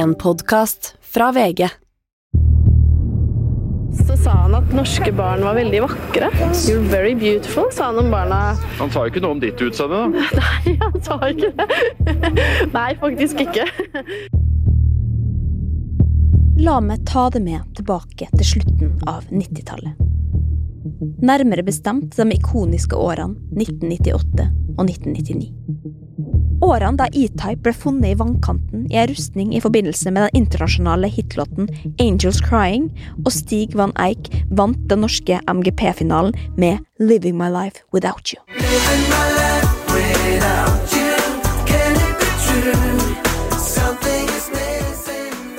En podkast fra VG. Så sa han at norske barn var veldig vakre. You're very beautiful, sa han om barna. Han sa jo ikke noe om ditt utseende, da. Nei, han sa ikke det. Nei, faktisk ikke. La meg ta det med tilbake til slutten av 90-tallet. Nærmere bestemt de ikoniske årene 1998 og 1999. Årene da E-Type ble funnet i vannkanten i ei rustning i forbindelse med den internasjonale hitlåten Angels Crying, og Stig van Eijk vant den norske MGP-finalen med Living My Life Without You.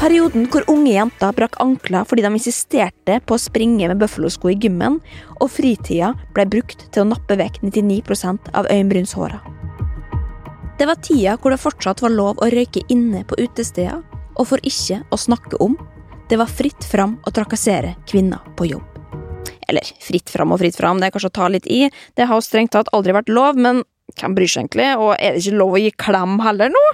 Perioden hvor unge jenter brakk ankler fordi de insisterte på å springe med bøffelosko i gymmen, og fritida ble brukt til å nappe vekk 99% av øyenbrynshåra. Det var tida hvor det fortsatt var lov å røyke inne på utesteder, og for ikke å snakke om, det var fritt fram å trakassere kvinner på jobb. Eller fritt fram og fritt fram, det er kanskje å ta litt i, det har strengt tatt aldri vært lov, men hvem bryr seg egentlig, og er det ikke lov å gi klem heller nå?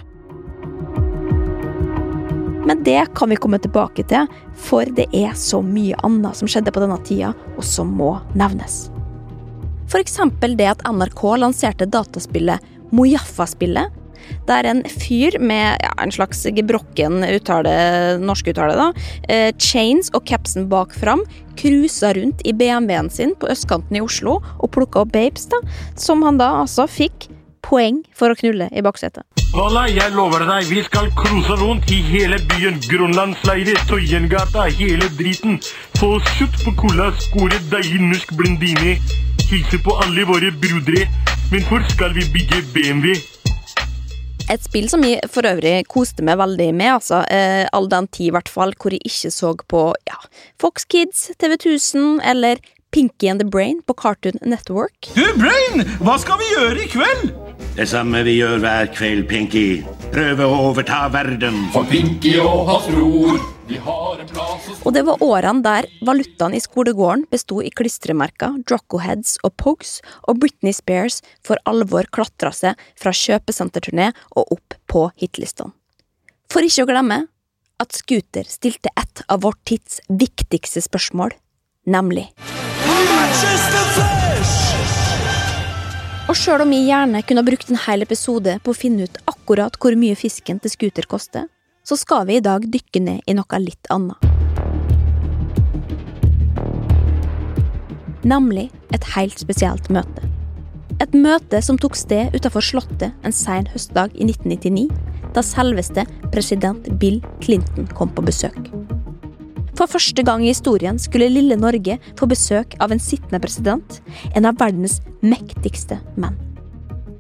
Men det kan vi komme tilbake til, for det er så mye annet som skjedde på denne tida, og som må nevnes. Eksempel det at NRK lanserte dataspillet Mojaffa-spillet, der en fyr med ja, en slags gebrokken uttale, norsk uttale, da, eh, chains og capsen bak fram, cruisa rundt i BMW-en sin på østkanten i Oslo og plukka opp babes, da, som han da altså fikk poeng for å knulle i baksetet. Walla, jeg lover deg, vi skal cruise rundt i hele byen. Grønlandsleire, Tøyengata, hele driten. Få slutt på cola, skåre deilig norsk blindini, Hilse på alle våre brudre. Men hvor skal vi bygge BMW. Et spill som jeg for øvrig koste meg veldig med, altså. Eh, all den tid, i hvert fall, hvor jeg ikke så på ja, Fox Kids, TV 1000 eller Pinky and the Brain på Cartoon Network. Du, Brain! Hva skal vi gjøre i kveld? Det samme vi gjør hver kveld, Pinky. Prøve å overta verden. For Pinky og hans bror, de har en plass Og det var årene der valutaen i skolegården besto i klistremerker, Droccoheads og Pogues, og Britney Spears for alvor klatra seg fra kjøpesenterturné og opp på hitlistene. For ikke å glemme at Scooter stilte et av vår tids viktigste spørsmål, nemlig Og sjøl om vi gjerne kunne brukt en hel episode på å finne ut akkurat hvor mye fisken til Scooter koster, så skal vi i dag dykke ned i noe litt annet. Nemlig et helt spesielt møte. Et møte som tok sted utenfor Slottet en sen høstdag i 1999, da selveste president Bill Clinton kom på besøk. For første gang i historien skulle lille Norge få besøk av en sittende president, en av verdens mektigste menn.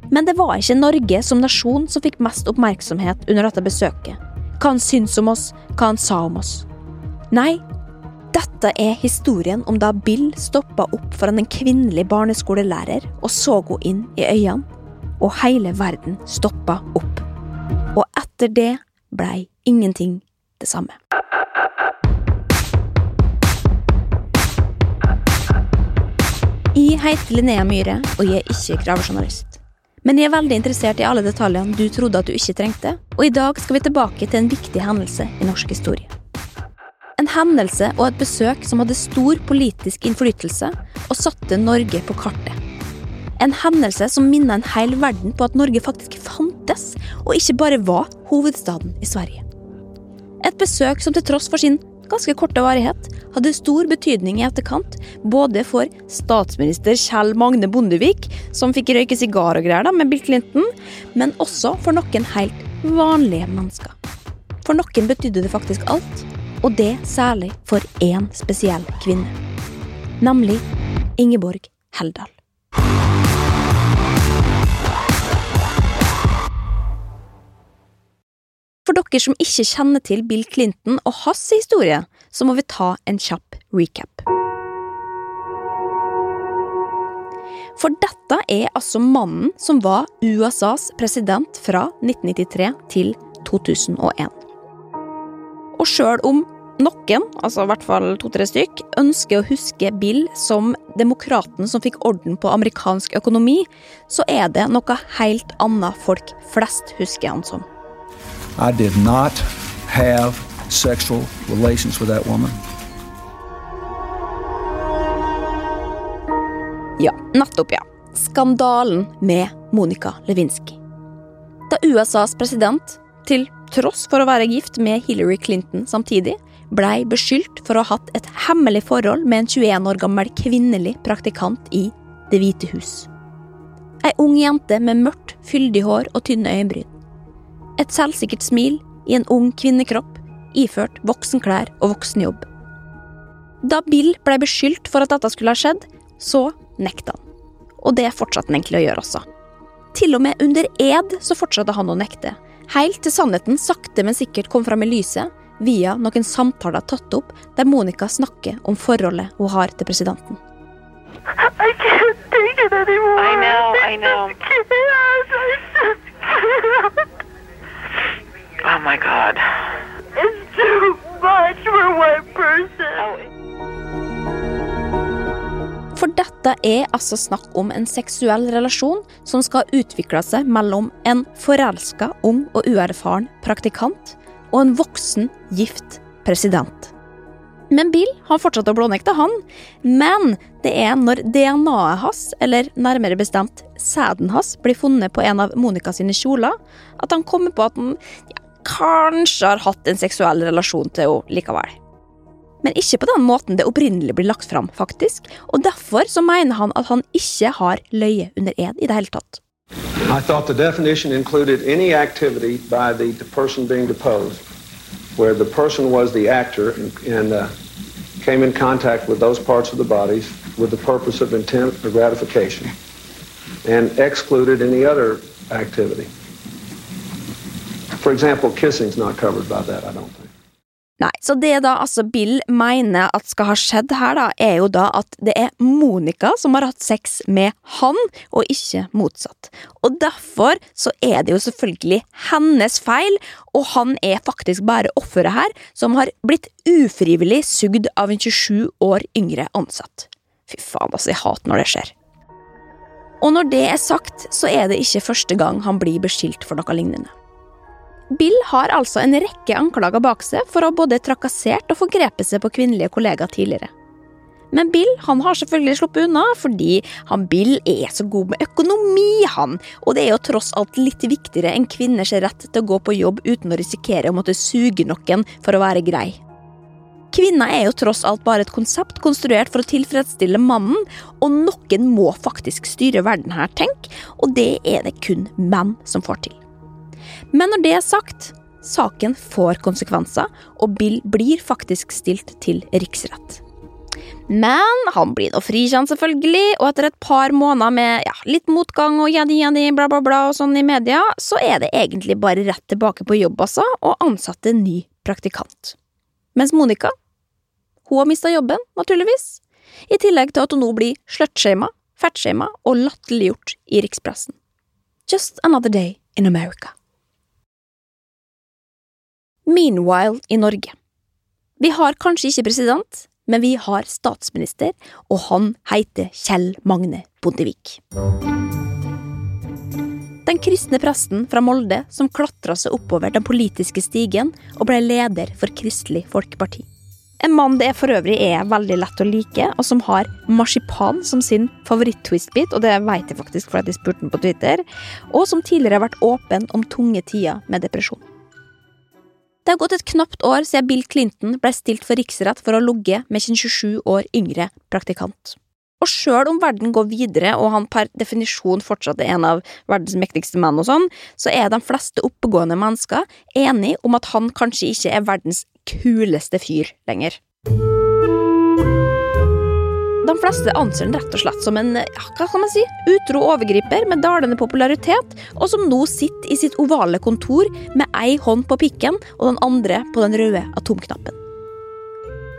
Men det var ikke Norge som nasjon som fikk mest oppmerksomhet under dette besøket. Hva han syntes om oss, hva han sa om oss. Nei, dette er historien om da Bill stoppa opp foran en kvinnelig barneskolelærer og så henne inn i øynene, og hele verden stoppa opp. Og etter det blei ingenting det samme. Jeg heter Linnea Myhre, og jeg er ikke gravejournalist. Men jeg er veldig interessert i alle detaljene du trodde at du ikke trengte, og i dag skal vi tilbake til en viktig hendelse i norsk historie. En hendelse og et besøk som hadde stor politisk innflytelse og satte Norge på kartet. En hendelse som minnet en hel verden på at Norge faktisk fantes, og ikke bare var hovedstaden i Sverige. Et besøk som til tross for sin ganske korte varighet, hadde stor betydning i etterkant, både for statsminister Kjell Magne Bondevik, som fikk røyke sigar og greier da, med Bill Clinton, men også for noen helt vanlige mennesker. For noen betydde det faktisk alt, og det særlig for én spesiell kvinne. Nemlig Ingeborg Heldal. For dere som ikke kjenner til Bill Clinton og hans historie, så må vi ta en kjapp recap. For dette er altså mannen som var USAs president fra 1993 til 2001. Og sjøl om noen, altså i hvert fall to-tre stykk, ønsker å huske Bill som demokraten som fikk orden på amerikansk økonomi, så er det noe helt annet folk flest husker han som. I did not have sexual relations with that woman. Ja, nettopp, ja. Skandalen med Monica Lewinsky. Da USAs president, til tross for å være gift med Hillary Clinton samtidig, blei beskyldt for å ha hatt et hemmelig forhold med en 21 år gammel kvinnelig praktikant i Det hvite hus. Ei ung jente med mørkt, fyldig hår og tynne øyenbryn. Et selvsikkert smil i en ung kvinnekropp, iført voksenklær og voksenjobb. Da Bill ble beskyldt for at dette skulle ha skjedd, så nekta han. Og det fortsatte han egentlig å gjøre også. Til og med under ed så fortsatte han å nekte, helt til sannheten sakte, men sikkert kom fram i lyset via noen samtaler tatt opp der Monica snakker om forholdet hun har til presidenten. I can't take it anymore. I know, I know. Oh my god. It's too much for one person. For dette er altså snakk om en seksuell relasjon som skal utvikle seg mellom en forelska, ung og uerfaren praktikant og en voksen, gift president. Men Bill har fortsatt å blånekte, han. Men det er når DNA-et hans, eller nærmere bestemt sæden hans, blir funnet på en av Monica sine kjoler, at han kommer på at han ja, kanskje har hatt en seksuell relasjon til henne likevel. Men ikke på den måten det opprinnelig blir lagt fram, faktisk. Og derfor så mener han at han ikke har løye under ed i det hele tatt. I thought the definition included any activity by the person being deposed where the person was the actor and, and uh, came in contact with those parts of the bodies with the purpose of intent or gratification and excluded any other activity. For example, kissing's not covered by that, I. Nei, så det da altså Bill mener at skal ha skjedd her, da, er jo da at det er Monica som har hatt sex med han, og ikke motsatt. Og derfor så er det jo selvfølgelig hennes feil, og han er faktisk bare offeret her, som har blitt ufrivillig sugd av en 27 år yngre ansatt. Fy faen, altså, jeg hater når det skjer. Og når det er sagt, så er det ikke første gang han blir beskyldt for noe lignende. Bill har altså en rekke anklager bak seg for å ha både trakassert og forgrepet seg på kvinnelige kollegaer tidligere. Men Bill han har selvfølgelig sluppet unna, fordi han Bill er så god med økonomi, han, og det er jo tross alt litt viktigere enn kvinners rett til å gå på jobb uten å risikere å måtte suge noen for å være grei. Kvinner er jo tross alt bare et konsept konstruert for å tilfredsstille mannen, og noen må faktisk styre verden her, tenk, og det er det kun menn som får til. Men når det er sagt, saken får konsekvenser, og Bill blir faktisk stilt til riksrett. Men han blir nå frikjent, selvfølgelig, og etter et par måneder med ja, litt motgang og jadi jadi bla bla bla og sånn i media, så er det egentlig bare rett tilbake på jobb, altså, og ansatte ny praktikant. Mens Monica, hun har mista jobben, naturligvis, i tillegg til at hun nå blir slutshama, fatshama og latterliggjort i rikspressen. Just another day in America. Meanwhile i Norge. Vi har kanskje ikke president, men vi har statsminister, og han heter Kjell Magne Bondevik. Den kristne presten fra Molde som klatra seg oppover den politiske stigen og ble leder for Kristelig Folkeparti. En mann det for øvrig er veldig lett å like, og som har marsipan som sin favoritt-twistbit, og det vet jeg faktisk fordi jeg spurte ham på Twitter, og som tidligere har vært åpen om tunge tider med depresjon. Det har gått et knapt år siden Bill Clinton ble stilt for riksrett for å ha ligget med sin 27 år yngre praktikant. Og sjøl om verden går videre og han per definisjon fortsatt er en av verdens mektigste menn, og sånn, så er de fleste oppegående mennesker enige om at han kanskje ikke er verdens kuleste fyr lenger. Fleste anser han rett og slett som en hva kan man si, utro overgriper med dalende popularitet, og som nå sitter i sitt ovale kontor med ei hånd på pikken og den andre på den røde atomknappen.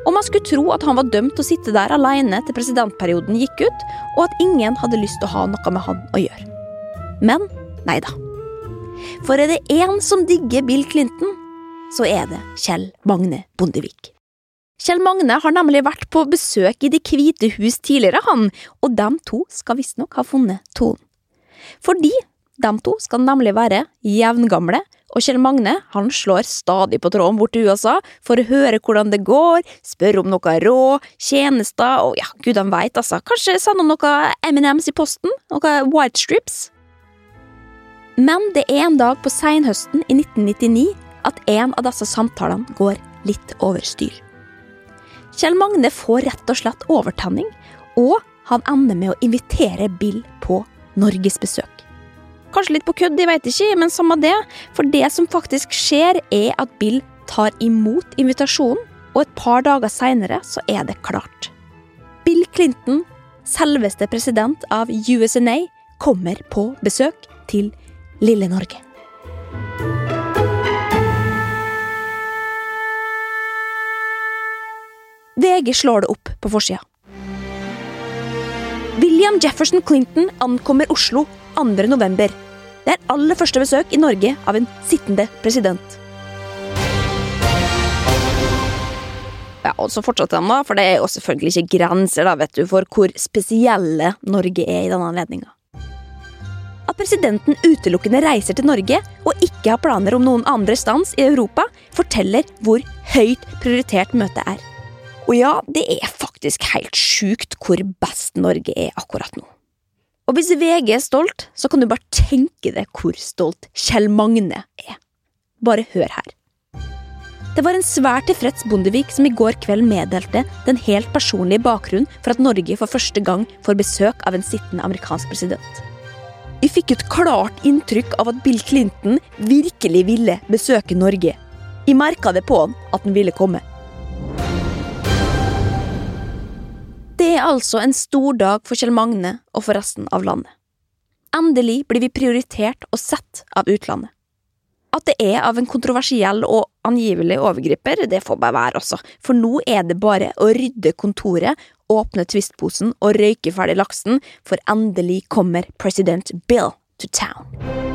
Og man skulle tro at han var dømt til å sitte der alene til presidentperioden gikk ut, og at ingen hadde lyst til å ha noe med han å gjøre. Men nei da. For er det én som digger Bill Clinton, så er det Kjell Magne Bondevik. Kjell Magne har nemlig vært på besøk i Det hvite hus tidligere, han, og de to skal visstnok ha funnet tonen. Fordi de to skal nemlig være jevngamle og Kjell Magne han slår stadig på tråden bort til USA for å høre hvordan det går, spørre om noe råd, tjenester og ja, gudene veit, altså, kanskje sende om noe M&M's i posten, noe white strips. Men det er en dag på seinhøsten i 1999 at en av disse samtalene går litt over styr. Kjell Magne får rett og slett overtenning, og han ender med å invitere Bill på norgesbesøk. Kanskje litt på kødd, de veit ikke, men samme det, for det som faktisk skjer, er at Bill tar imot invitasjonen, og et par dager seinere så er det klart. Bill Clinton, selveste president av USNA, kommer på besøk til lille Norge. VG slår det opp på forsida. William Jefferson Clinton ankommer Oslo 2. november. Det er aller første besøk i Norge av en sittende president. Ja, og så fortsatte han da, for det er jo selvfølgelig ikke grenser da, vet du, for hvor spesielle Norge er i denne anledninga. At presidenten utelukkende reiser til Norge og ikke har planer om noen andre stans i Europa, forteller hvor høyt prioritert møtet er. Og ja, det er faktisk helt sjukt hvor best Norge er akkurat nå. Og hvis VG er stolt, så kan du bare tenke deg hvor stolt Kjell Magne er. Bare hør her. Det var en svært tilfreds Bondevik som i går kveld meddelte den helt personlige bakgrunnen for at Norge for første gang får besøk av en sittende amerikansk president. Vi fikk et klart inntrykk av at Bill Clinton virkelig ville besøke Norge. Vi merka det på han at han ville komme. Det er altså en stor dag for Kjell Magne og for resten av landet. Endelig blir vi prioritert og sett av utlandet. At det er av en kontroversiell og angivelig overgriper, det får bare være, også, for nå er det bare å rydde kontoret, åpne Twist-posen og røyke ferdig laksen, for endelig kommer president Bill to town.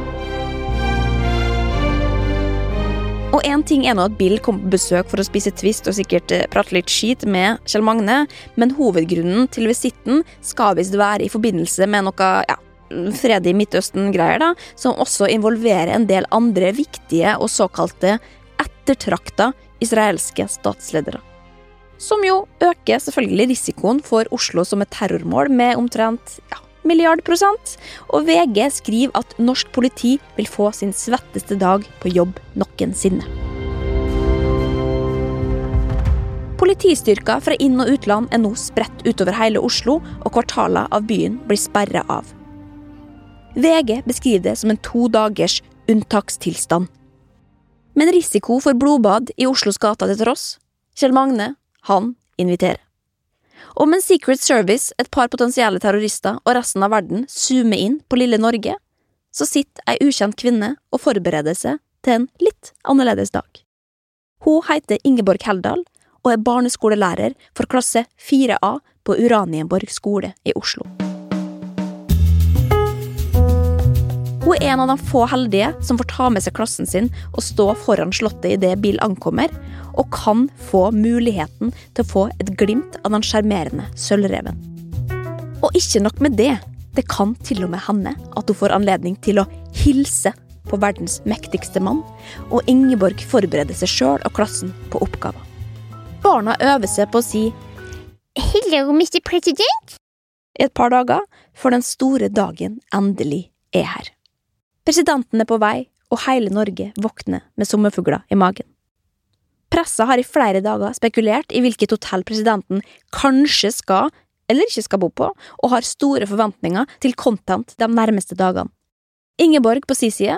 Og én ting er nå at Bill kom på besøk for å spise Twist og sikkert eh, prate litt skit med Kjell Magne, men hovedgrunnen til visitten skal visst være i forbindelse med noe ja, fred Midtøsten-greier, da, som også involverer en del andre viktige og såkalte ettertrakta israelske statsledere. Som jo øker selvfølgelig risikoen for Oslo som et terrormål med omtrent ja, milliard prosent, og VG skriver at norsk politi vil få sin svetteste dag på jobb noensinne. Politistyrker fra inn- og utland er nå spredt utover hele Oslo, og kvartaler av byen blir sperra av. VG beskriver det som en to dagers unntakstilstand. Men risiko for blodbad i Oslos gater til tross, Kjell Magne, han inviterer. Og mens Secret Service, et par potensielle terrorister og resten av verden zoomer inn på lille Norge, så sitter ei ukjent kvinne og forbereder seg til en litt annerledes dag. Hun heter Ingeborg Heldal og er barneskolelærer for klasse 4A på Uranienborg skole i Oslo. Hun er en av de få heldige som får ta med seg klassen sin og stå foran slottet idet Bill ankommer, og kan få muligheten til å få et glimt av den sjarmerende sølvreven. Og ikke nok med det, det kan til og med hende at hun får anledning til å hilse på verdens mektigste mann, og Ingeborg forbereder seg sjøl og klassen på oppgaven. Barna øver seg på å si Hello, Mr. President! i et par dager, før den store dagen endelig er her. Presidenten er på vei, og hele Norge våkner med sommerfugler i magen. Pressa har i flere dager spekulert i hvilket hotell presidenten kanskje skal eller ikke skal bo på, og har store forventninger til content de nærmeste dagene. Ingeborg på si side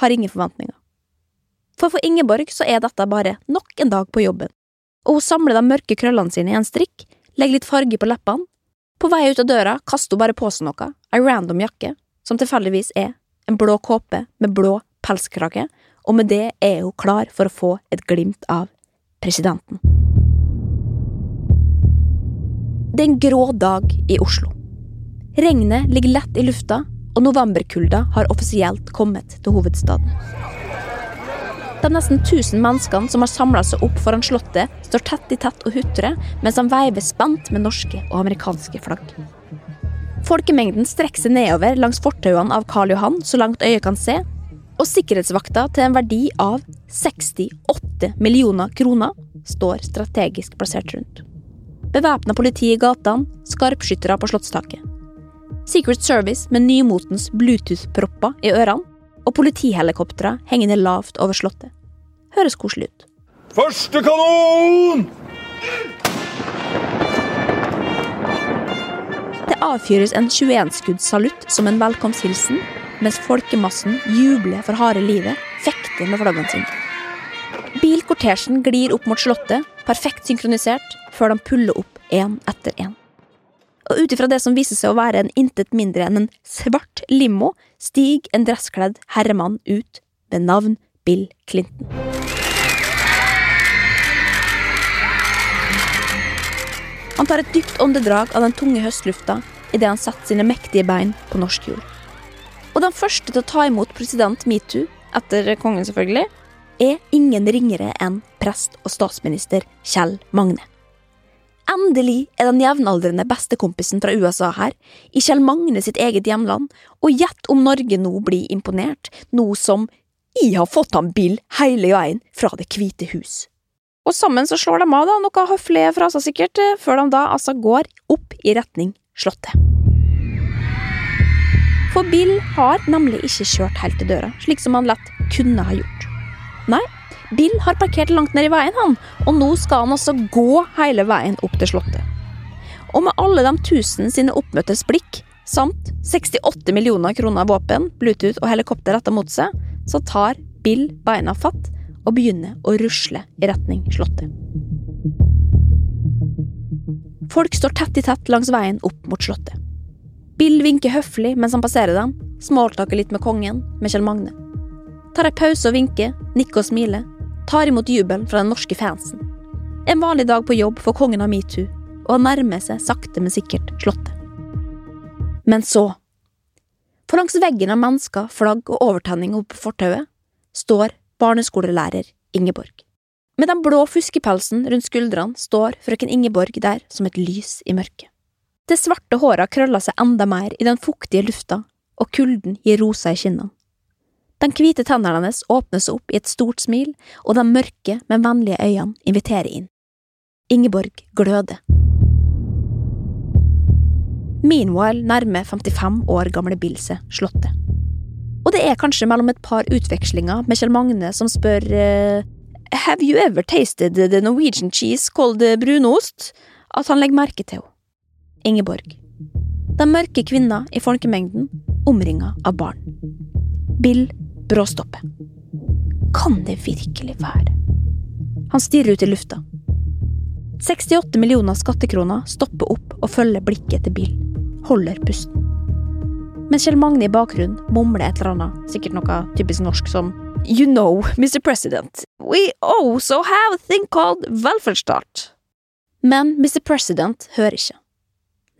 har ingen forventninger. For for Ingeborg så er dette bare nok en dag på jobben, og hun samler de mørke krøllene sine i en strikk, legger litt farge på leppene. På vei ut av døra kaster hun bare på seg noe, ei random jakke, som tilfeldigvis er en blå kåpe med blå pelskrage, og med det er hun klar for å få et glimt av presidenten. Det er en grå dag i Oslo. Regnet ligger lett i lufta, og novemberkulda har offisielt kommet til hovedstaden. De nesten 1000 menneskene som har samla seg opp foran Slottet, står tett i tett og hutrer mens de veiver spent med norske og amerikanske flagg. Folkemengden strekker seg nedover langs fortauene av Karl Johan så langt øyet kan se, Og sikkerhetsvakta til en verdi av 68 millioner kroner står strategisk plassert rundt. Bevæpna politi i gatene, skarpskyttere på slottstaket. Secret Service med nymotens Bluetooth-propper i ørene, og politihelikoptre hengende lavt over slottet. Høres koselig ut. Første kanon! Avfyres en 21-skuddssalutt som en velkomsthilsen, mens folkemassen jubler for harde livet, fekter med flaggene sine. Bilkortesjen glir opp mot slottet, perfekt synkronisert, før de puller opp én etter én. Og ut ifra det som viser seg å være en intet mindre enn en svart limo, stiger en dresskledd herremann ut ved navn Bill Clinton. Han tar et dypt åndedrag av den tunge høstlufta idet han satte sine mektige bein på norsk jord. Og den første til å ta imot president Metoo, etter kongen selvfølgelig, er ingen ringere enn prest og statsminister Kjell Magne. Endelig er den jevnaldrende bestekompisen fra USA her, i Kjell Magne sitt eget hjemland, og gjett om Norge nå blir imponert, nå som «I har fått han Bill hele veien fra Det hvite hus. Og sammen så slår de av da, noe høflige fraser sikkert, før de da altså går opp i retning Slottet. For Bill har nemlig ikke kjørt helt til døra, slik som han lett kunne ha gjort. Nei, Bill har parkert langt ned i veien, han, og nå skal han altså gå hele veien opp til Slottet. Og med alle de tusen sine oppmøttes blikk, samt 68 millioner kroner våpen, Bluetooth og helikopter retta mot seg, så tar Bill beina fatt og begynner å rusle i retning Slottet. Folk står tett i tett langs veien opp mot Slottet. Bill vinker høflig mens han passerer dem, smalltalker litt med kongen, med Kjell Magne. Tar ei pause og vinker, nikker og smiler, tar imot jubelen fra den norske fansen. En vanlig dag på jobb for kongen av metoo, og han nærmer seg sakte, men sikkert Slottet. Men så For langs veggen av mennesker, flagg og overtenning oppe på fortauet står barneskolelærer Ingeborg. Med den blå fuskepelsen rundt skuldrene står frøken Ingeborg der som et lys i mørket. Det svarte håret krøller seg enda mer i den fuktige lufta, og kulden gir rosa i kinnene. Den hvite tennene hennes seg opp i et stort smil, og de mørke, men vennlige øynene inviterer inn. Ingeborg gløder. Meanwhile nærmer 55 år gamle Bill seg Slottet. Og det er kanskje mellom et par utvekslinger med Kjell Magne som spør uh, Have you ever tasted the Norwegian cheese called brunost? at han legger merke til henne. Ingeborg. Den mørke kvinna i folkemengden, omringa av barn. Bill bråstopper. Kan det virkelig være? Han stirrer ut i lufta. 68 millioner skattekroner stopper opp og følger blikket til Bill. Holder pusten. Mens Kjell Magne i bakgrunnen mumler et eller annet, sikkert noe typisk norsk som You know, Mr. President, we also have a thing called velferdsstat. Men Mr. President hører ikke.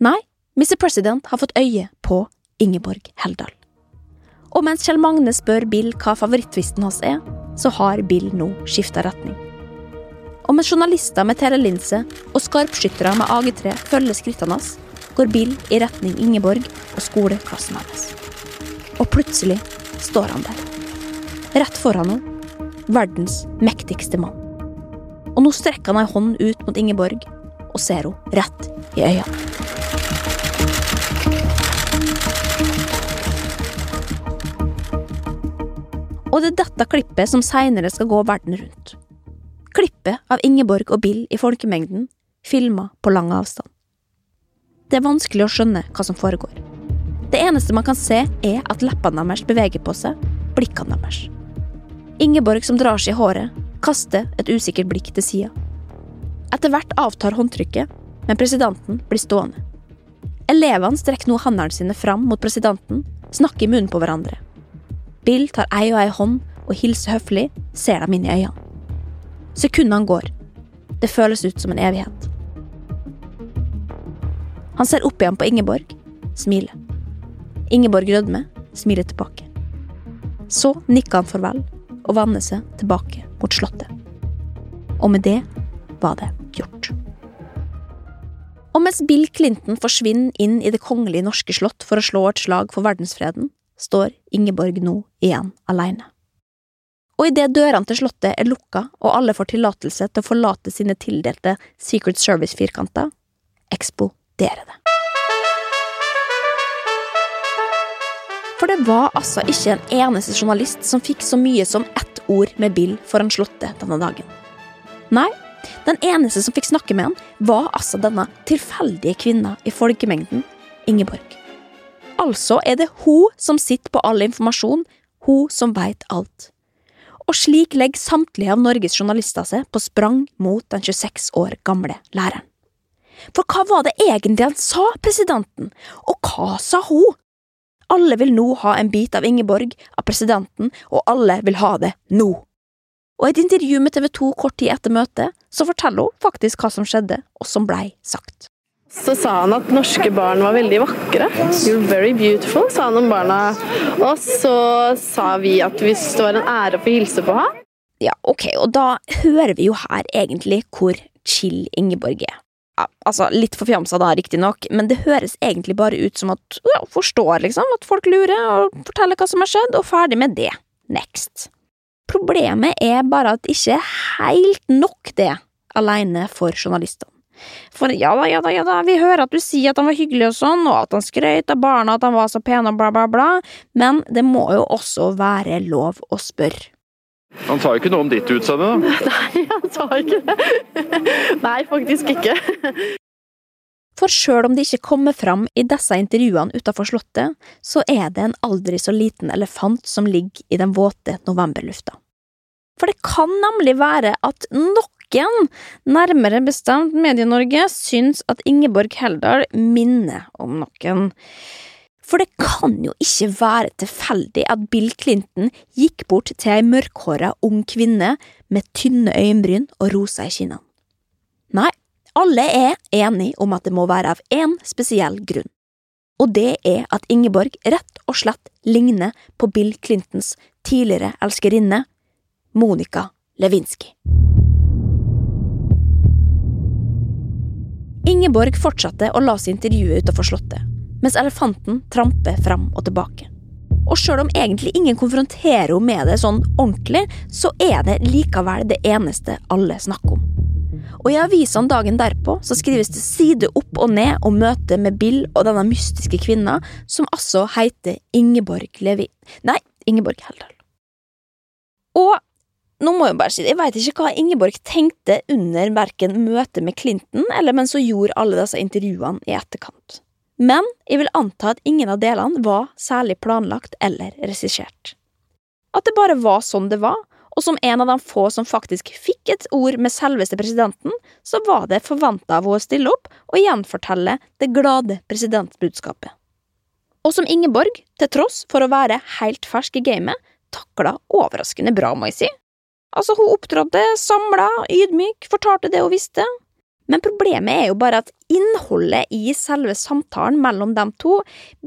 Nei, Mr. President har fått øye på Ingeborg Heldal. Og mens Kjell Magne spør Bill hva favorittvisten hans er, så har Bill nå skifta retning. Og mens journalister med telelinse og skarpskyttere med AG3 følger skrittene hans, går Bill i retning Ingeborg og skoleklassen hennes. Og plutselig står han der. Rett foran henne. Verdens mektigste mann. Og nå strekker han ei hånd ut mot Ingeborg og ser henne rett i øynene. Og det er dette klippet som seinere skal gå verden rundt. Klippet av Ingeborg og Bill i folkemengden, filma på lang avstand. Det er vanskelig å skjønne hva som foregår. Det eneste man kan se, er at leppene deres beveger på seg, blikkene deres. Ingeborg som drar seg i håret, kaster et usikkert blikk til sida. Etter hvert avtar håndtrykket, men presidenten blir stående. Elevene strekker nå hendene sine fram mot presidenten, snakker i munnen på hverandre. Bill tar ei og ei hånd og hilser høflig, ser dem inn i øynene. Sekundene går. Det føles ut som en evighet. Han ser opp igjen på Ingeborg, smiler. Ingeborg rødmer, smiler tilbake. Så nikker han farvel og vender seg tilbake mot Slottet. Og med det var det gjort. Og mens Bill Clinton forsvinner inn i det kongelige norske slott for å slå et slag for verdensfreden, står Ingeborg nå igjen alene. Og idet dørene til slottet er lukka og alle får tillatelse til å forlate sine tildelte Secret Service-firkanter, eksploderer det. For det var altså ikke en eneste journalist som fikk så mye som ett ord med Bill foran Slottet denne dagen. Nei, den eneste som fikk snakke med han, var altså denne tilfeldige kvinna i folkemengden, Ingeborg. Altså er det hun som sitter på all informasjon, hun som veit alt. Og slik legger samtlige av Norges journalister seg på sprang mot den 26 år gamle læreren. For hva var det egentlig han sa, presidenten, og hva sa hun? Alle vil nå ha en bit av Ingeborg, av presidenten, og alle vil ha det nå. Og i et intervju med TV 2 kort tid etter møtet, så forteller hun faktisk hva som skjedde, og som blei sagt. Så sa han at norske barn var veldig vakre. You're very beautiful, sa han om barna. Og så sa vi at hvis det var en ære å få hilse på ham. Ja, ok, og da hører vi jo her egentlig hvor chill Ingeborg er altså litt forfjamsa da, riktignok, men det høres egentlig bare ut som at ja, forstår, liksom, at folk lurer og forteller hva som har skjedd, og ferdig med det. Next. Problemet er bare at det ikke er helt nok det alene for journalistene. For ja da, ja da, ja da, vi hører at du sier at han var hyggelig og sånn, og at han skrøt av barna, at han var så pen og bla, bla, bla, men det må jo også være lov å spørre. Han sa jo ikke noe om ditt utseende, da? Nei, han sa ikke det. Nei, faktisk ikke. For sjøl om det ikke kommer fram i disse intervjuene utenfor Slottet, så er det en aldri så liten elefant som ligger i den våte novemberlufta. For det kan nemlig være at noen, nærmere bestemt Medie-Norge, syns at Ingeborg Heldal minner om noen. For det kan jo ikke være tilfeldig at Bill Clinton gikk bort til ei mørkhåra ung kvinne med tynne øyenbryn og rosa i kinnene. Nei, alle er enige om at det må være av én spesiell grunn. Og det er at Ingeborg rett og slett ligner på Bill Clintons tidligere elskerinne, Monica Lewinsky. Ingeborg fortsatte å la seg intervjue utenfor Slottet mens elefanten tramper fram og tilbake. Og sjøl om egentlig ingen konfronterer henne med det sånn ordentlig, så er det likevel det eneste alle snakker om. Og i avisene dagen derpå så skrives det side opp og ned om møtet med Bill og denne mystiske kvinna, som altså heter Ingeborg Levi... Nei, Ingeborg Heldal. Og nå må jeg bare si det, jeg veit ikke hva Ingeborg tenkte under verken møtet med Clinton eller mens hun gjorde alle disse intervjuene i etterkant. Men jeg vil anta at ingen av delene var særlig planlagt eller regissert. At det bare var sånn det var, og som en av de få som faktisk fikk et ord med selveste presidenten, så var det forventa av henne å stille opp og gjenfortelle det glade presidentbudskapet. Og som Ingeborg, til tross for å være helt fersk i gamet, takla overraskende bra, må jeg si. Altså, hun opptrådte samla, ydmyk, fortalte det hun visste, men problemet er jo bare at innholdet i selve samtalen mellom dem to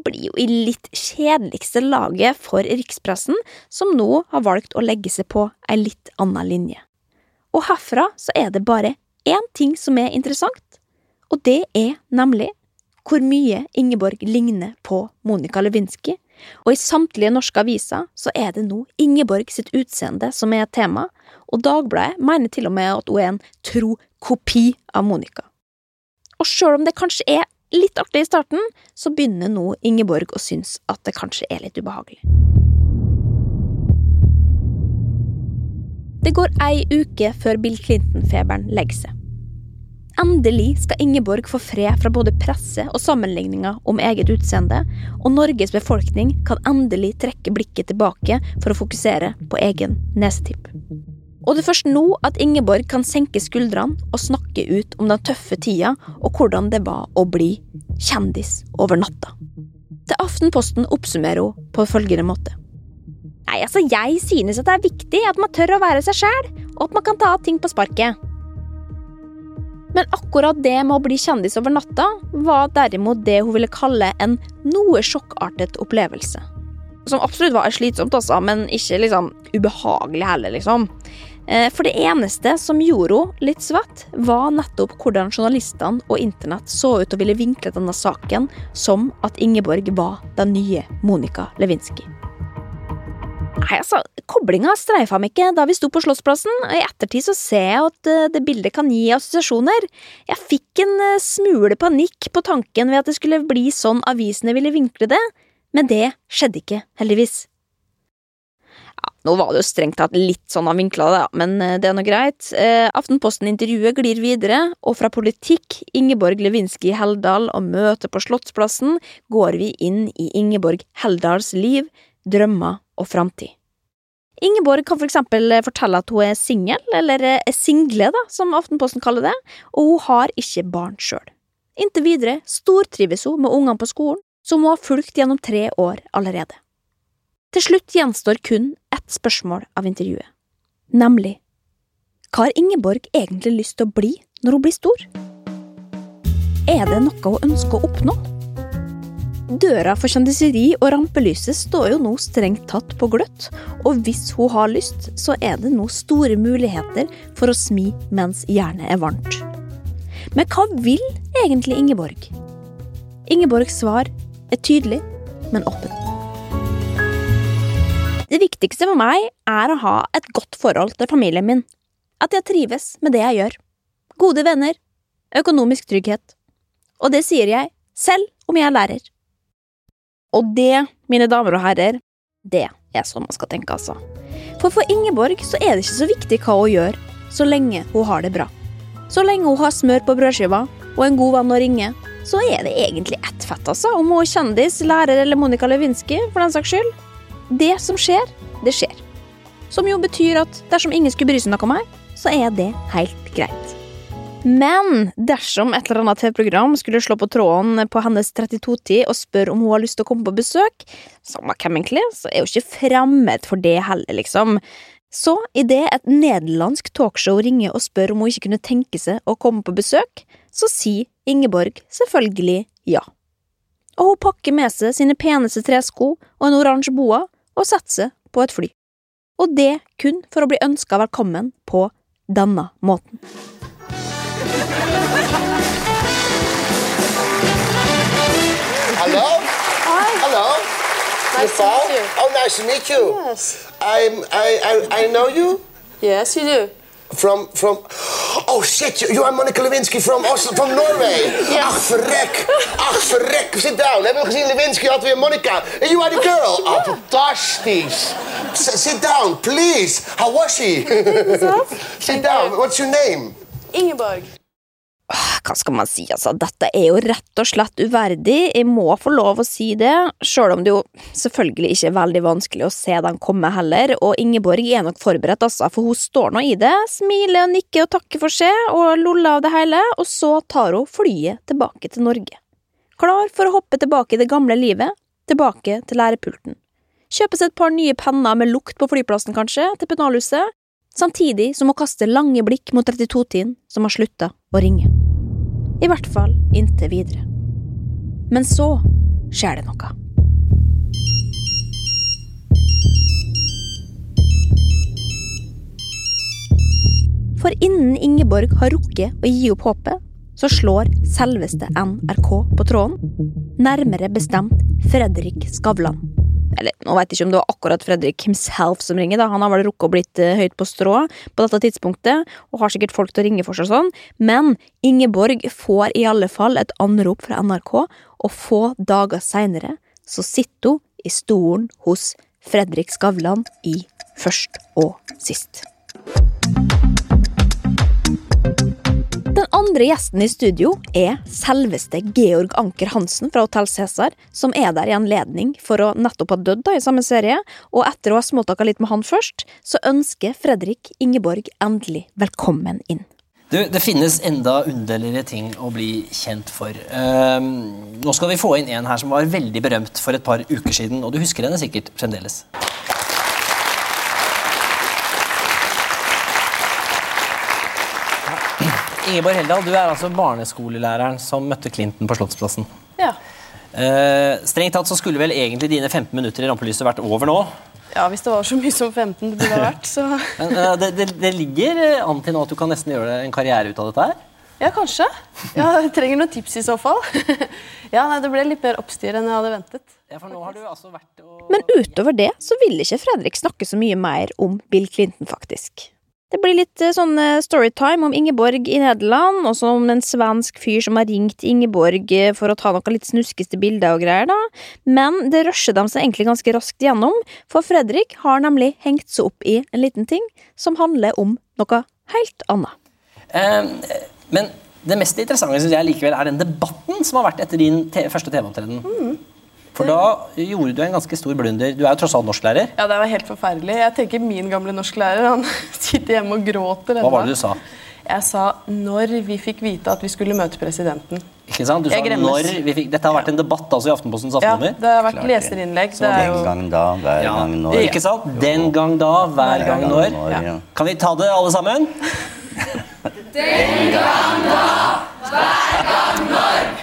blir jo i litt kjedeligste laget for rikspressen, som nå har valgt å legge seg på ei litt anna linje. Og herfra så er det bare én ting som er interessant, og det er nemlig hvor mye Ingeborg ligner på Monica Lewinsky, og i samtlige norske aviser så er det nå Ingeborg sitt utseende som er tema, og Dagbladet mener til og med at hun er en tro kopi av Monica. Og sjøl om det kanskje er litt artig i starten, så begynner nå Ingeborg å synes at det kanskje er litt ubehagelig. Det går ei uke før Bill Clinton-feberen legger seg. Endelig skal Ingeborg få fred fra både presse og sammenligninger om eget utseende, og Norges befolkning kan endelig trekke blikket tilbake for å fokusere på egen nesetipp. Og det er først nå at Ingeborg kan senke skuldrene og snakke ut om den tøffe tida og hvordan det var å bli kjendis over natta. Til Aftenposten oppsummerer hun på følgende måte. Nei, altså, jeg synes at det er viktig at man tør å være seg sjæl, og at man kan ta ting på sparket. Men akkurat det med å bli kjendis over natta var derimot det hun ville kalle en noe sjokkartet opplevelse. Som absolutt var slitsomt, også, men ikke liksom ubehagelig heller, liksom. Eh, for det eneste som gjorde henne litt svett, var nettopp hvordan journalistene og internett så ut og ville vinkle denne saken som at Ingeborg var den nye Monica Lewinsky. Nei, altså, Koblinga streifa meg ikke da vi sto på Slottsplassen. I ettertid så ser jeg at eh, det bildet kan gi assosiasjoner. Jeg fikk en eh, smule panikk på tanken ved at det skulle bli sånn avisene ville vinkle det, men det skjedde ikke, heldigvis. Nå var det jo strengt tatt litt sånn han vinkla men eh, det er nå greit. Eh, Aftenposten-intervjuet glir videre, og fra politikk, Ingeborg Lewinsky Heldal og møte på Slottsplassen går vi inn i Ingeborg Heldals liv, drømmer og framtid. Ingeborg kan for eksempel fortelle at hun er singel, eller er single, da, som Aftenposten kaller det, og hun har ikke barn sjøl. Inntil videre stortrives hun med ungene på skolen, som hun har fulgt gjennom tre år allerede. Til slutt gjenstår kun ett spørsmål av intervjuet, nemlig hva har Ingeborg egentlig lyst til å bli når hun blir stor? Er det noe hun ønsker å oppnå? Døra for kjendiseri og rampelyset står jo nå strengt tatt på gløtt, og hvis hun har lyst, så er det nå store muligheter for å smi mens jernet er varmt. Men hva vil egentlig Ingeborg? Ingeborgs svar er tydelig, men åpent. Det viktigste for meg er å ha et godt forhold til familien min. At jeg trives med det jeg gjør. Gode venner. Økonomisk trygghet. Og det sier jeg selv om jeg er lærer. Og det, mine damer og herrer, det er sånn man skal tenke, altså. For for Ingeborg så er det ikke så viktig hva hun gjør, så lenge hun har det bra. Så lenge hun har smør på brødskiva og en god venn å ringe, så er det egentlig ett fett, altså, om hun er kjendis, lærer eller Monica Lewinsky, for den saks skyld. Det som skjer, det skjer. Som jo betyr at dersom ingen skulle bry seg noe om meg, så er det helt greit. Men dersom et eller annet TV-program skulle slå på tråden på hennes 32-tid og spørre om hun har lyst til å komme på besøk, samme hvem egentlig, så er hun ikke fremmed for det heller, liksom. Så idet et nederlandsk talkshow ringer og spør om hun ikke kunne tenke seg å komme på besøk, så sier Ingeborg selvfølgelig ja. Og hun pakker med seg sine peneste tresko og en oransje boa og satse på et fly. Og det kun for å bli ønska velkommen på denne måten. Hello? Hi. Hello? Nice to meet you. Oh, nice to meet you. Yes. I'm, I, I, I know you Yes, you do. From, from... Oh, shit, you, are Monica Lewinsky from, Oslo, from Norway. Ach, verrek. Ach, verrek. Sit down. Hebben we gezien Lewinsky had weer Monica. And you are the girl. Oh, fantastisch. S- sit down, please. How was she? Sit down. What's your name? Ingeborg. Hva skal man si, altså, dette er jo rett og slett uverdig, jeg må få lov å si det, sjøl om det jo selvfølgelig ikke er veldig vanskelig å se den komme heller, og Ingeborg er nok forberedt, altså, for hun står nå i det, smiler, og nikker og takker for seg, og loller av det hele, og så tar hun flyet tilbake til Norge. Klar for å hoppe tilbake i det gamle livet, tilbake til lærepulten. Kjøpe seg et par nye penner med lukt på flyplassen, kanskje, til pennalhuset, samtidig som hun kaster lange blikk mot 32-tiden som har slutta å ringe. I hvert fall inntil videre. Men så skjer det noe. For innen Ingeborg har rukket å gi opp håpet, så slår selveste NRK på tråden, nærmere bestemt Fredrik Skavlan. Eller, nå jeg ikke om det var akkurat Fredrik himself som ringer, da. han har vel rukket å blitt eh, høyt på strå på dette tidspunktet, og har sikkert folk til å ringe for seg sånn, men Ingeborg får i alle fall et anrop fra NRK, og få dager seinere så sitter hun i stolen hos Fredrik Skavlan i Først og sist. Den andre gjesten i studio er selveste Georg Anker Hansen fra Hotell Cæsar, som er der i anledning for å nettopp ha dødd i samme serie, og etter å ha småtaka litt med han først, så ønsker Fredrik Ingeborg endelig velkommen inn. Du, Det finnes enda underligere ting å bli kjent for. Ehm, nå skal vi få inn en her som var veldig berømt for et par uker siden, og du husker henne sikkert fremdeles. Ingeborg Heldal, du er altså barneskolelæreren som møtte Clinton på Slottsplassen. Ja. Eh, strengt tatt så skulle vel egentlig dine 15 minutter i rampelyset vært over nå. ja, hvis det var så mye som 15 det burde ha vært, så Men eh, det, det, det ligger eh, an til nå at du kan nesten gjøre en karriere ut av dette her. Ja, kanskje. Ja, jeg trenger noen tips i så fall. ja, nei, Det ble litt mer oppstyr enn jeg hadde ventet. Ja, for nå har du altså vært og Men utover det så ville ikke Fredrik snakke så mye mer om Bill Clinton, faktisk. Det blir litt eh, sånn eh, storytime om Ingeborg i Nederland, og så om en svensk fyr som har ringt Ingeborg eh, for å ta noen litt snuskeste bilder og greier, da. Men det rusher de seg egentlig ganske raskt gjennom, for Fredrik har nemlig hengt seg opp i en liten ting som handler om noe helt annet. Eh, men det mest interessante synes jeg likevel er den debatten som har vært etter din te første TV-opptreden. For da gjorde du en ganske stor blunder. Du er jo tross alt norsklærer. Ja, det var helt forferdelig. Jeg tenker Min gamle norsklærer han sitter hjemme og gråter. Hva var det du sa? Jeg sa når vi fikk vite at vi skulle møte presidenten. Ikke sant? Du sa gremmes. når vi fikk... Dette har vært en debatt altså i Aftenpostens Ja, det har vært leserinnlegg. Det er jo gang da, hver Ja, gang når. Ikke sant? Den gang da, hver gang når. når, ja. Kan vi ta det alle sammen? Den gang da,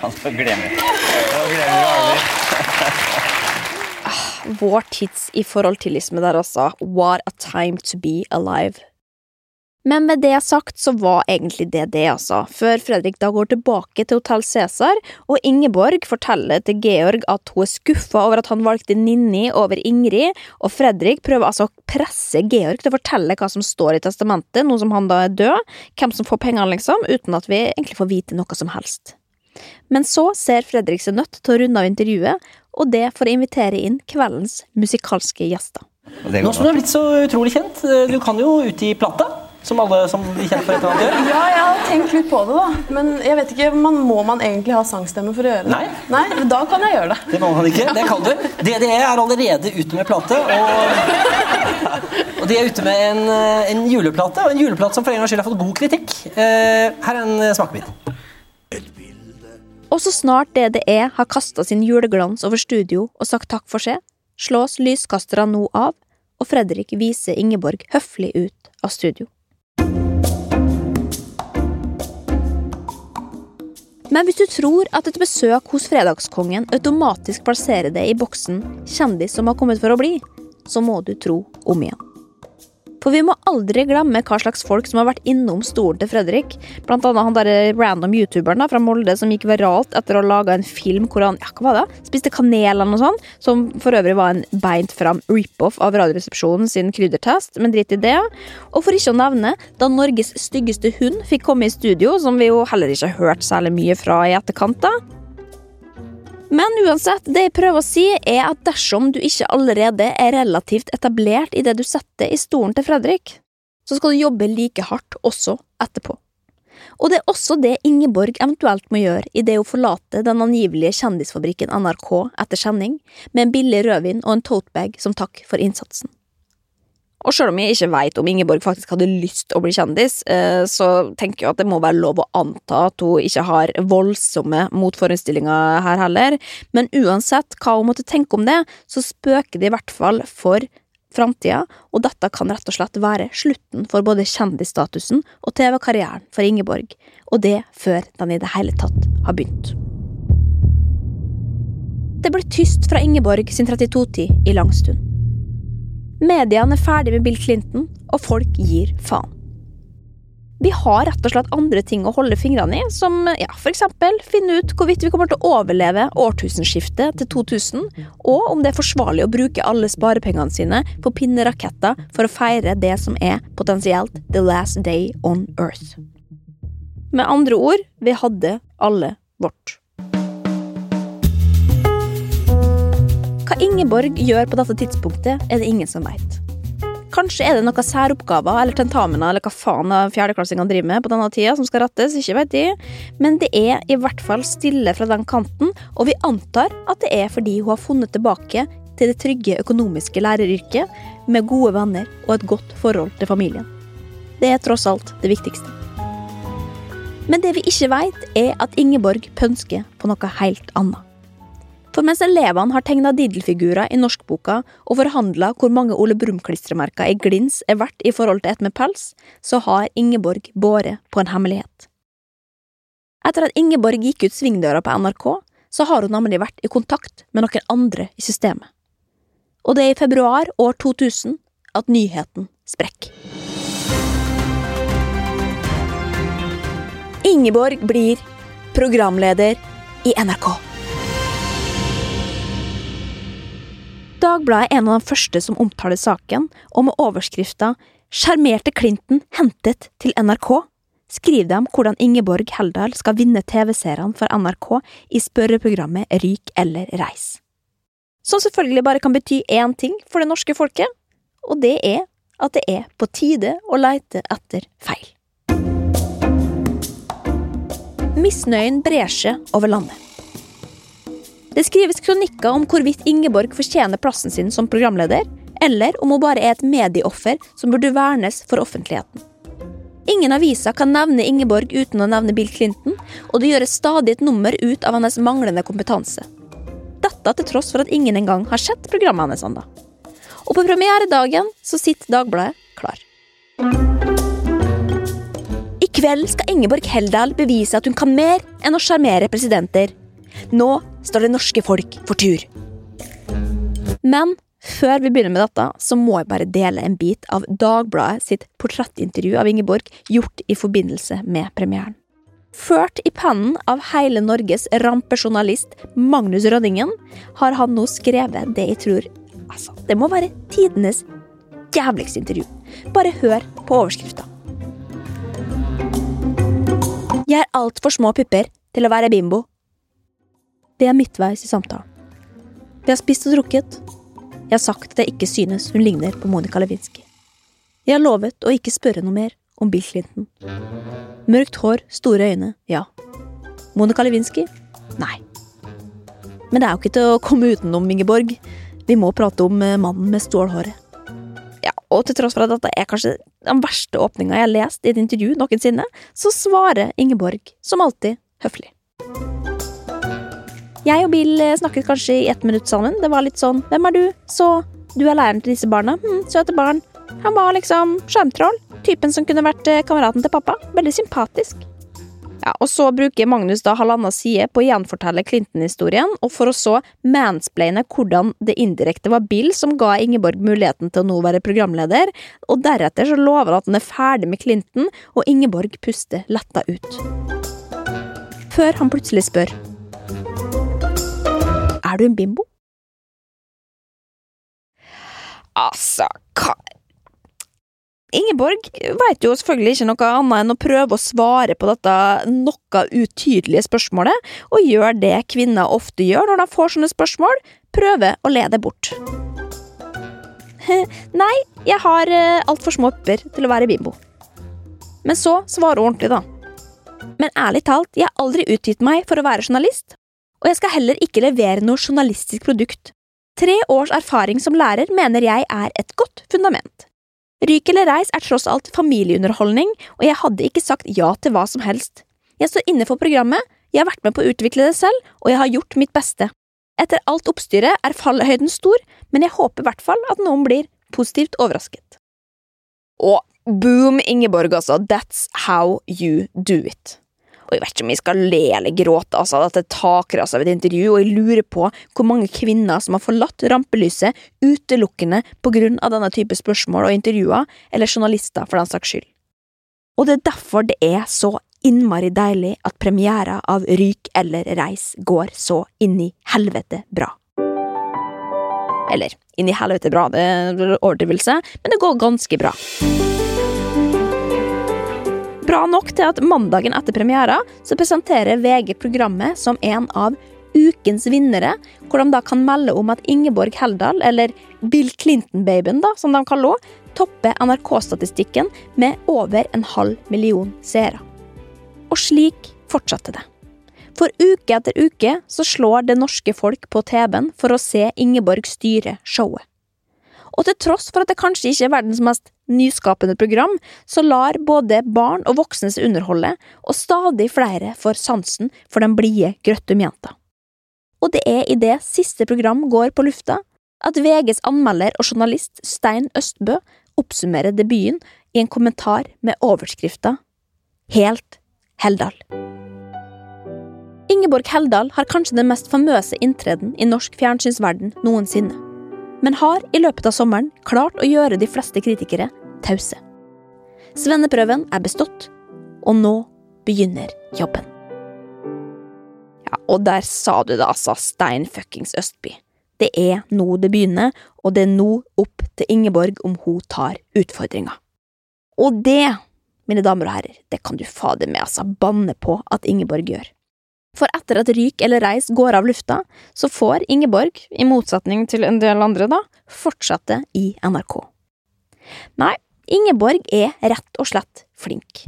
Han gang glemme. Han glemmer det aldri. Vår tids i forhold til isme der altså. What a time to be alive. Men med det sagt så var egentlig det det, altså, før Fredrik da går tilbake til Hotell Cæsar, og Ingeborg forteller til Georg at hun er skuffa over at han valgte Ninni over Ingrid, og Fredrik prøver altså å presse Georg til å fortelle hva som står i testamentet, nå som han da er død, hvem som får pengene, liksom, uten at vi egentlig får vite noe som helst. Men så ser Fredrik seg nødt til å runde av intervjuet, og det for å invitere inn kveldens musikalske gjester. Nå som du er blitt så utrolig kjent, eh, du kan jo ut i plata, som alle som blir kjent for et eller annet gjør. Ja, jeg har tenkt litt på det, da. Men jeg vet ikke, man, må man egentlig ha sangstemme for å gjøre det? Nei. Nei, Da kan jeg gjøre det. Det må man ikke. Det kan du. DDE er allerede ute med plate. Og, og de er ute med en, eh, en juleplate, og en juleplate som for en gangs skyld har fått god kritikk. Eh, her er en smakebit. Og så snart DDE har kasta sin juleglans over studio og sagt takk for seg, slås lyskasterne nå av, og Fredrik viser Ingeborg høflig ut av studio. Men hvis du tror at et besøk hos Fredagskongen automatisk plasserer deg i boksen 'kjendis som har kommet for å bli', så må du tro om igjen. For vi må aldri glemme hva slags folk som har vært innom stolen til Fredrik. Blant annet han der random youtuberen da, fra Molde som gikk viralt etter å ha laga en film hvor han ja, hva var det? spiste kanel eller noe sånt. Som for øvrig var en beint fram rip-off av Radioresepsjonen sin kryddertest, men drit i det. Og for ikke å nevne da Norges styggeste hund fikk komme i studio, som vi jo heller ikke har hørt særlig mye fra i etterkant. da. Men uansett, det jeg prøver å si, er at dersom du ikke allerede er relativt etablert i det du setter i stolen til Fredrik, så skal du jobbe like hardt også etterpå. Og det er også det Ingeborg eventuelt må gjøre idet hun forlater den angivelige kjendisfabrikken NRK etter sending, med en billig rødvin og en totebag som takk for innsatsen. Og selv om jeg ikke veit om Ingeborg faktisk hadde lyst å bli kjendis, eh, så tenker jeg at det må være lov å anta at hun ikke har voldsomme motforestillinger her heller. Men uansett hva hun måtte tenke om det, så spøker det i hvert fall for framtida, og dette kan rett og slett være slutten for både kjendisstatusen og TV-karrieren for Ingeborg, og det før den i det hele tatt har begynt. Det ble tyst fra Ingeborg sin 32-tid i lang stund. Mediene er ferdig med Bill Clinton, og folk gir faen. Vi har rett og slett andre ting å holde fingrene i, som ja, eksempel finne ut hvorvidt vi kommer til å overleve årtusenskiftet til 2000, og om det er forsvarlig å bruke alle sparepengene sine på pinneraketter for å feire det som er potensielt the last day on earth. Med andre ord, vi hadde alle vårt. Hva Ingeborg gjør på dette tidspunktet, er det ingen som veit. Kanskje er det noen særoppgaver eller tentamener eller hva faen fjerdeklassingene driver med på denne tida som skal rattes, ikke vet de, men det er i hvert fall stille fra den kanten, og vi antar at det er fordi hun har funnet tilbake til det trygge økonomiske læreryrket med gode venner og et godt forhold til familien. Det er tross alt det viktigste. Men det vi ikke veit, er at Ingeborg pønsker på noe helt annet. For mens elevene har tegna Diddle-figurer i norskboka og forhandla hvor mange Ole Brumm-klistremerker i glins er verdt i forhold til et med pels, så har Ingeborg båret på en hemmelighet. Etter at Ingeborg gikk ut svingdøra på NRK, så har hun nemlig vært i kontakt med noen andre i systemet. Og det er i februar år 2000 at nyheten sprekker. Ingeborg blir programleder i NRK. Dagbladet er en av de første som omtaler saken, og med overskrifta 'Sjarmerte Clinton hentet til NRK' skriver de om hvordan Ingeborg Heldal skal vinne TV-seerne for NRK i spørreprogrammet Ryk eller reis. Som selvfølgelig bare kan bety én ting for det norske folket, og det er at det er på tide å leite etter feil. Misnøyen brer seg over landet. Det skrives kronikker om hvorvidt Ingeborg fortjener plassen sin som programleder, eller om hun bare er et medieoffer som burde vernes for offentligheten. Ingen aviser kan nevne Ingeborg uten å nevne Bill Clinton, og det gjøres stadig et nummer ut av hennes manglende kompetanse. Dette til tross for at ingen engang har sett programmet hennes ennå. Og på premieredagen så sitter Dagbladet klar. I kveld skal Ingeborg Heldal bevise at hun kan mer enn å sjarmere presidenter. Nå står det norske folk for tur. Men før vi begynner med dette, så må jeg bare dele en bit av Dagbladet sitt portrettintervju av Ingeborg gjort i forbindelse med premieren. Ført i pennen av hele Norges rampejournalist Magnus Rønningen har han nå skrevet det jeg tror Altså, det må være tidenes jævligste intervju. Bare hør på overskrifta. Jeg har altfor små pupper til å være bimbo. Det er midtveis i samtalen. Vi har spist og drukket. Jeg har sagt at jeg ikke synes hun ligner på Monica Lewinsky. Jeg har lovet å ikke spørre noe mer om Bill Clinton. Mørkt hår, store øyne, ja. Monica Lewinsky? Nei. Men det er jo ikke til å komme utenom, Ingeborg. Vi må prate om eh, mannen med stålhåret. Ja, og til tross for at dette er kanskje den verste åpninga jeg har lest i et intervju noensinne, så svarer Ingeborg som alltid høflig. Jeg og Bill eh, snakket kanskje i ett minutt sammen. Det var litt sånn Hvem er du? Så du er læreren til disse barna? Hm, søte barn. Han var liksom sjarmtroll. Typen som kunne vært eh, kameraten til pappa. Veldig sympatisk. Ja, og Så bruker Magnus da halvannen side på å gjenfortelle Clinton-historien, og for å så mansplaine hvordan det indirekte var Bill som ga Ingeborg muligheten til å nå være programleder, og deretter så lover han at han er ferdig med Clinton, og Ingeborg puster letta ut. Før han plutselig spør Er du en bimbo? Altså, hva Ingeborg vet jo selvfølgelig ikke noe annet enn å prøve å svare på dette noe utydelige spørsmålet, og gjør det kvinner ofte gjør når de får sånne spørsmål, prøve å le det bort. Nei, jeg har altfor små pupper til å være bimbo. Men så svarer hun ordentlig, da. Men ærlig talt, jeg har aldri utgitt meg for å være journalist, og jeg skal heller ikke levere noe journalistisk produkt. Tre års erfaring som lærer mener jeg er et godt fundament. Ryk eller reis er tross alt familieunderholdning, og jeg hadde ikke sagt ja til hva som helst. Jeg står inne for programmet, jeg har vært med på å utvikle det selv, og jeg har gjort mitt beste. Etter alt oppstyret er fallhøyden stor, men jeg håper i hvert fall at noen blir positivt overrasket. Og boom, Ingeborg, altså, that's how you do it. Og jeg vet ikke om jeg skal le eller gråte altså, at det takras av et intervju, og jeg lurer på hvor mange kvinner som har forlatt rampelyset utelukkende på grunn av denne type spørsmål og intervjuer, eller journalister for den saks skyld. Og det er derfor det er så innmari deilig at premiera av Ryk eller reis går så inn i helvete bra. Eller inn i helvete bra, det er overdrivelse, men det går ganske bra. Bra nok til at mandagen etter premiera så presenterer VG programmet som en av ukens vinnere, hvor de da kan melde om at Ingeborg Heldal, eller Bill Clinton-babyen, da, som de kaller henne, topper NRK-statistikken med over en halv million seere. Og slik fortsatte det. For uke etter uke så slår det norske folk på TV-en for å se Ingeborg styre showet. Og til tross for at det kanskje ikke er verdens mest nyskapende program, så lar både barn og voksne seg underholde, og stadig flere får sansen for den blide Grøttum-jenta. Og det er i det siste program går på lufta, at VGs anmelder og journalist Stein Østbø oppsummerer debuten i en kommentar med overskrifta Helt Heldal. Ingeborg Heldal har kanskje den mest famøse inntreden i norsk fjernsynsverden noensinne men har i løpet av sommeren klart å gjøre de fleste kritikere tause. Svenneprøven er bestått, og nå begynner jobben. Ja, og der sa du det, altså, Stein fuckings Østby. Det er nå det begynner, og det er nå opp til Ingeborg om hun tar utfordringa. Og det, mine damer og herrer, det kan du fader meg altså banne på at Ingeborg gjør. For etter at Ryk eller Reis går av lufta, så får Ingeborg, i motsetning til en del andre, da, fortsette i NRK. Nei, Ingeborg er rett og slett flink.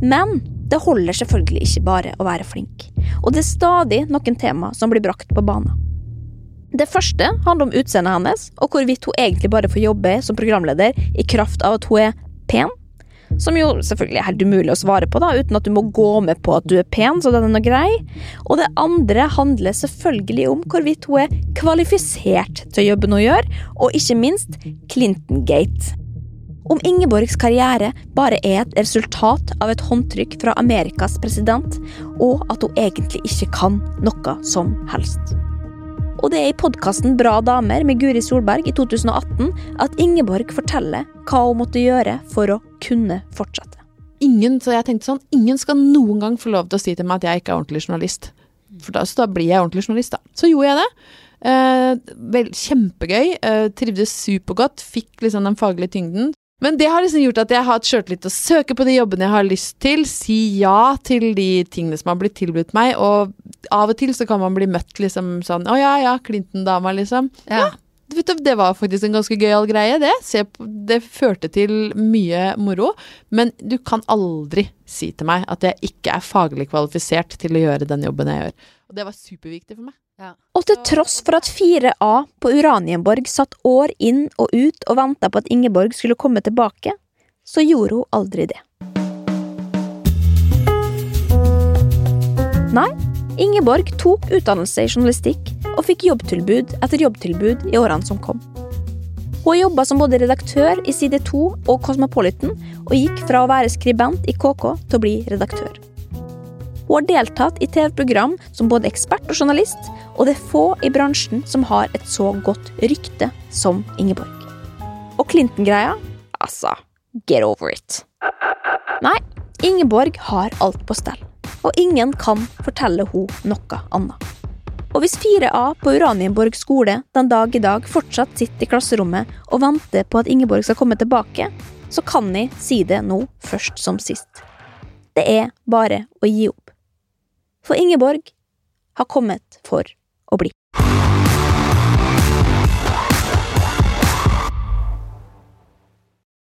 Men det holder selvfølgelig ikke bare å være flink, og det er stadig noen tema som blir brakt på banen. Det første handler om utseendet hennes, og hvorvidt hun egentlig bare får jobbe som programleder i kraft av at hun er pen. Som jo selvfølgelig er helt umulig å svare på, da, uten at du må gå med på at du er pen, så den er noe grei. Og det andre handler selvfølgelig om hvorvidt hun er kvalifisert til jobben hun gjør, og ikke minst Clinton-gate. Om Ingeborgs karriere bare er et resultat av et håndtrykk fra Amerikas president, og at hun egentlig ikke kan noe som helst. Og det er i podkasten Bra damer med Guri Solberg i 2018 at Ingeborg forteller hva hun måtte gjøre for å kunne fortsette. Ingen, så jeg tenkte sånn, ingen skal noen gang få lov til å si til meg at jeg ikke er ordentlig journalist. For da, så da blir jeg ordentlig journalist, da. Så gjorde jeg det. Eh, vel, kjempegøy. Eh, trivdes supergodt. Fikk liksom den faglige tyngden. Men det har liksom gjort at jeg har hatt sjøltillit til å søke på de jobbene jeg har lyst til, si ja til de tingene som har blitt tilbudt meg, og av og til så kan man bli møtt liksom sånn Å ja, ja, Clinton-dama, liksom. Ja. Vet du, det var faktisk en ganske gøyal greie, det. På, det førte til mye moro. Men du kan aldri si til meg at jeg ikke er faglig kvalifisert til å gjøre den jobben jeg gjør. Og det var superviktig for meg. Og til tross for at 4A på Uranienborg satt år inn og ut og venta på at Ingeborg skulle komme tilbake, så gjorde hun aldri det. Nei, Ingeborg tok utdannelse i journalistikk og fikk jobbtilbud etter jobbtilbud i årene som kom. Hun jobba som både redaktør i Side 2 og Cosmopolitan, og gikk fra å være skribent i KK til å bli redaktør. Hun har deltatt i TV-program som både ekspert og journalist, og det er få i bransjen som har et så godt rykte som Ingeborg. Og Clinton-greia? Altså, get over it. Nei, Ingeborg har alt på stell, og ingen kan fortelle henne noe annet. Og hvis 4A på Uranienborg skole den dag i dag fortsatt sitter i klasserommet og venter på at Ingeborg skal komme tilbake, så kan jeg si det nå først som sist. Det er bare å gi opp. For Ingeborg har kommet for å bli.